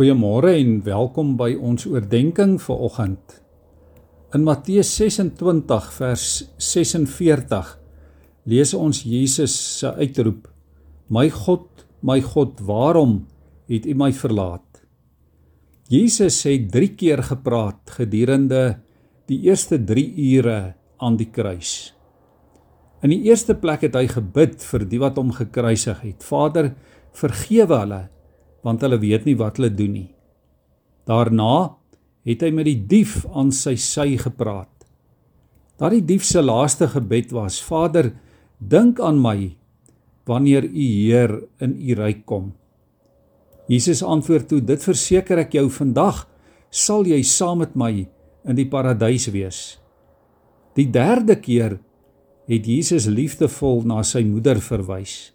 Goeiemôre en welkom by ons oordeenking vir oggend. In Matteus 26 vers 46 lees ons Jesus se uitroep: My God, my God, waarom het U my verlaat? Jesus het 3 keer gepraat gedurende die eerste 3 ure aan die kruis. In die eerste plek het hy gebid vir die wat hom gekruisig het. Vader, vergewe hulle want hulle weet nie wat hulle doen nie. Daarna het hy met die dief aan sy sy gepraat. Daardie dief se laaste gebed was: Vader, dink aan my wanneer u Heer in u ryk kom. Jesus antwoord toe: Dit verseker ek jou vandag sal jy saam met my in die paradys wees. Die derde keer het Jesus liefdevol na sy moeder verwys.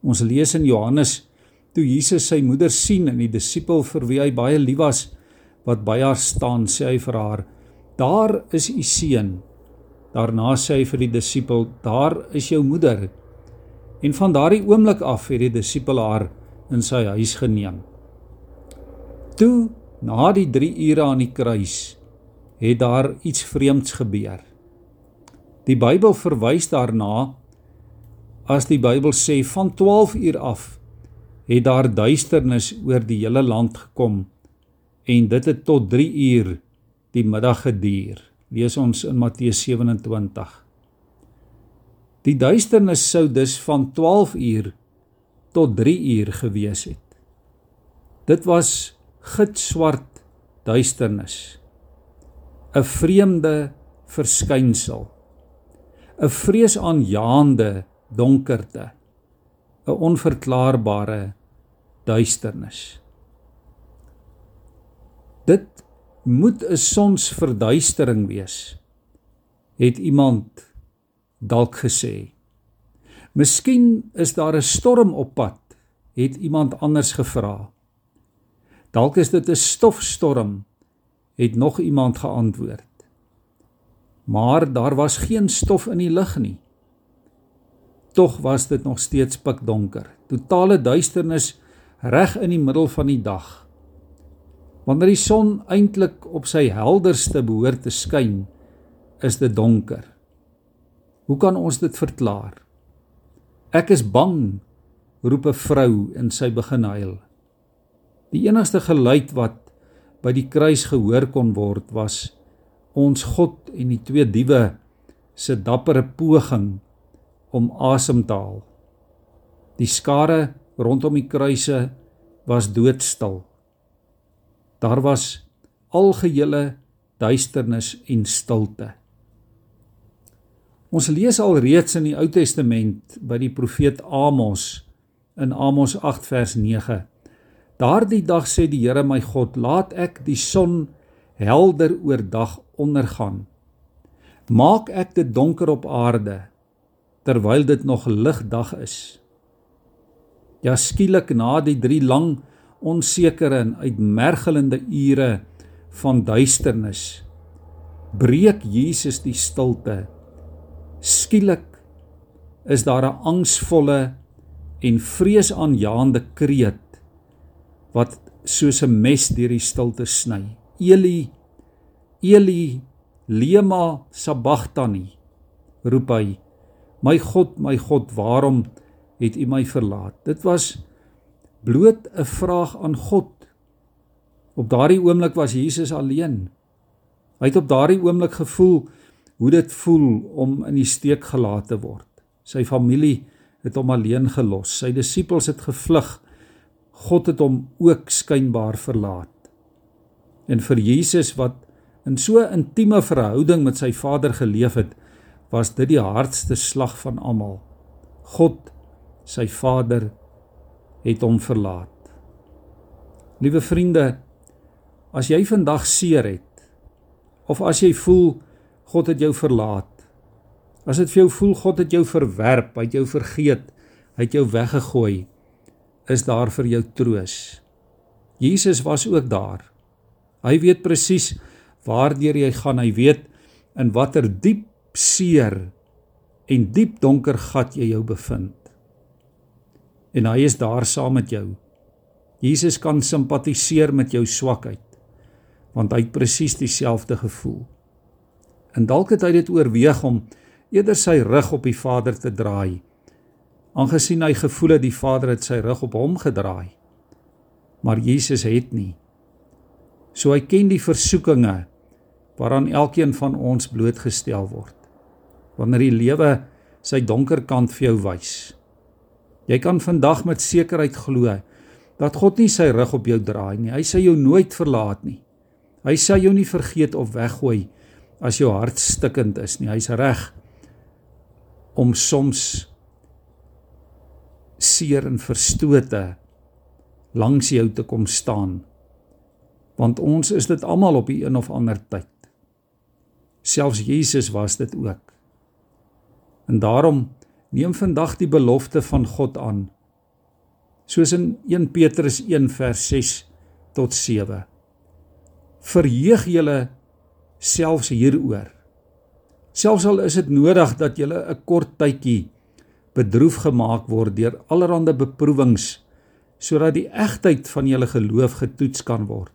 Ons lees in Johannes Toe Jesus sy moeder sien en die disipel vir wie hy baie lief was wat by haar staan, sê hy vir haar: "Daar is u seun." Daarna sê hy vir die disipel: "Daar is jou moeder." En van daardie oomblik af het die disipel haar in sy huis geneem. Toe, na die 3 ure aan die kruis, het daar iets vreemds gebeur. Die Bybel verwys daarna as die Bybel sê van 12 uur af het daar duisternis oor die hele land gekom en dit het tot 3 uur die middag geduur. Lees ons in Matteus 27. Die duisternis sou dus van 12 uur tot 3 uur gewees het. Dit was gitswart duisternis. 'n Vreemde verskynsel. 'n Vreesaanjaende donkerte. 'n Onverklaarbare duisternis. Dit moet 'n sonsverduistering wees, het iemand dalk gesê. Miskien is daar 'n storm op pad, het iemand anders gevra. Dalk is dit 'n stofstorm, het nog iemand geantwoord. Maar daar was geen stof in die lug nie. Tog was dit nog steeds pikdonker. Totale duisternis reg in die middel van die dag. Wanneer die son eintlik op sy helderste behoort te skyn, is dit donker. Hoe kan ons dit verklaar? Ek is bang, roep 'n vrou en sy begin huil. Die enigste geluid wat by die kruis gehoor kon word was ons God en die twee diewe se dappere poging om asem te haal. Die skare rondom die kruise was doodstil. Daar was algehele duisternis en stilte. Ons lees al reeds in die Ou Testament by die profeet Amos in Amos 8 vers 9. Daardie dag sê die Here my God, laat ek die son helder oor dag ondergaan. Maak ek dit donker op aarde terwyl dit nog ligdag is. Ja skielik na die 3 lang onsekere en uitmergelende ure van duisternis breek Jesus die stilte. Skielik is daar 'n angsvolle en vreesaanjaende kreet wat soos 'n mes deur die stilte sny. Eli Eli lema sabachthani roep hy. My God, my God, waarom het U my verlaat. Dit was bloot 'n vraag aan God. Op daardie oomblik was Jesus alleen. Hy het op daardie oomblik gevoel hoe dit voel om in die steek gelaat te word. Sy familie het hom alleen gelos. Sy disippels het gevlug. God het hom ook skynbaar verlaat. En vir Jesus wat in so 'n intieme verhouding met sy Vader geleef het, was dit die hardste slag van almal. God sy vader het hom verlaat. Liewe vriende, as jy vandag seer het of as jy voel God het jou verlaat, as dit vir jou voel God het jou verwerp, hy het jou vergeet, hy het jou weggegooi, is daar vir jou troos. Jesus was ook daar. Hy weet presies waardeur jy gaan, hy weet in watter diep seer en diep donker gat jy jou bevind en hy is daar saam met jou. Jesus kan simpatiseer met jou swakheid want hy het presies dieselfde gevoel. En dalk het hy dit oorweeg om eerder sy rug op die Vader te draai aangesien hy gevoel het die Vader het sy rug op hom gedraai. Maar Jesus het nie. So hy ken die versoekinge waaraan elkeen van ons blootgestel word. Wanneer die lewe sy donker kant vir jou wys. Jy kan vandag met sekerheid glo dat God nie sy rug op jou draai nie. Hy sal jou nooit verlaat nie. Hy sal jou nie vergeet of weggooi as jou hart stikkend is nie. Hy's reg om soms seer en verstote langs jou te kom staan. Want ons is dit almal op 'n een of ander tyd. Selfs Jesus was dit ook. En daarom neem vandag die belofte van God aan. Soos in 1 Petrus 1 vers 6 tot 7. Verheug julle selfs hieroor. Selfs al is dit nodig dat julle 'n kort tydjie bedroef gemaak word deur allerlei beproewings sodat die egtheid van julle geloof getoets kan word.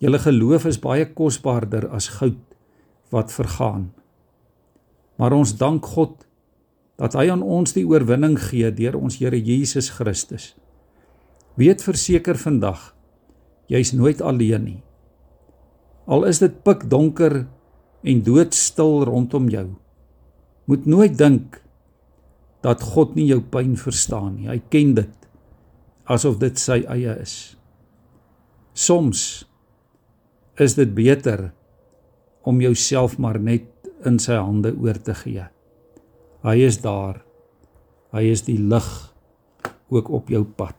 Julle geloof is baie kosbaarder as goud wat vergaan. Maar ons dank God dat hy aan ons die oorwinning gee deur ons Here Jesus Christus. Weet verseker vandag, jy's nooit alleen nie. Al is dit pikdonker en doodstil rondom jou, moet nooit dink dat God nie jou pyn verstaan nie. Hy ken dit asof dit sy eie is. Soms is dit beter om jouself maar net in sy hande oor te gee. Hy is daar. Hy is die lig ook op jou pad.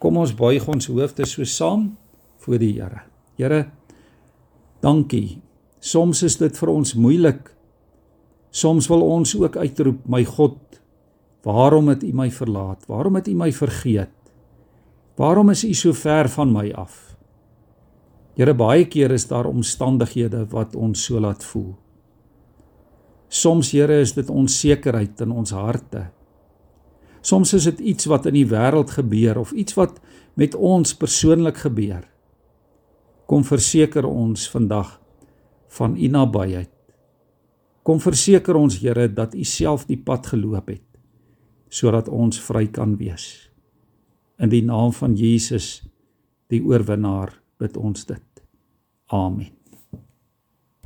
Kom ons buig ons hoofde so saam voor die Here. Here, dankie. Soms is dit vir ons moeilik. Soms wil ons ook uitroep, my God, waarom het U my verlaat? Waarom het U my vergeet? Waarom is U so ver van my af? Here baie keer is daar omstandighede wat ons so laat voel. Soms Here is dit onsekerheid in ons harte. Soms is dit iets wat in die wêreld gebeur of iets wat met ons persoonlik gebeur. Kom verseker ons vandag van U nabyheid. Kom verseker ons Here dat U self die pad geloop het sodat ons vry kan wees. In die naam van Jesus die oorwinnaar bid ons dit. Amen.